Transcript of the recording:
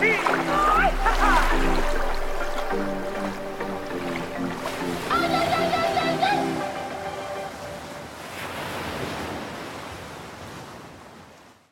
Peace.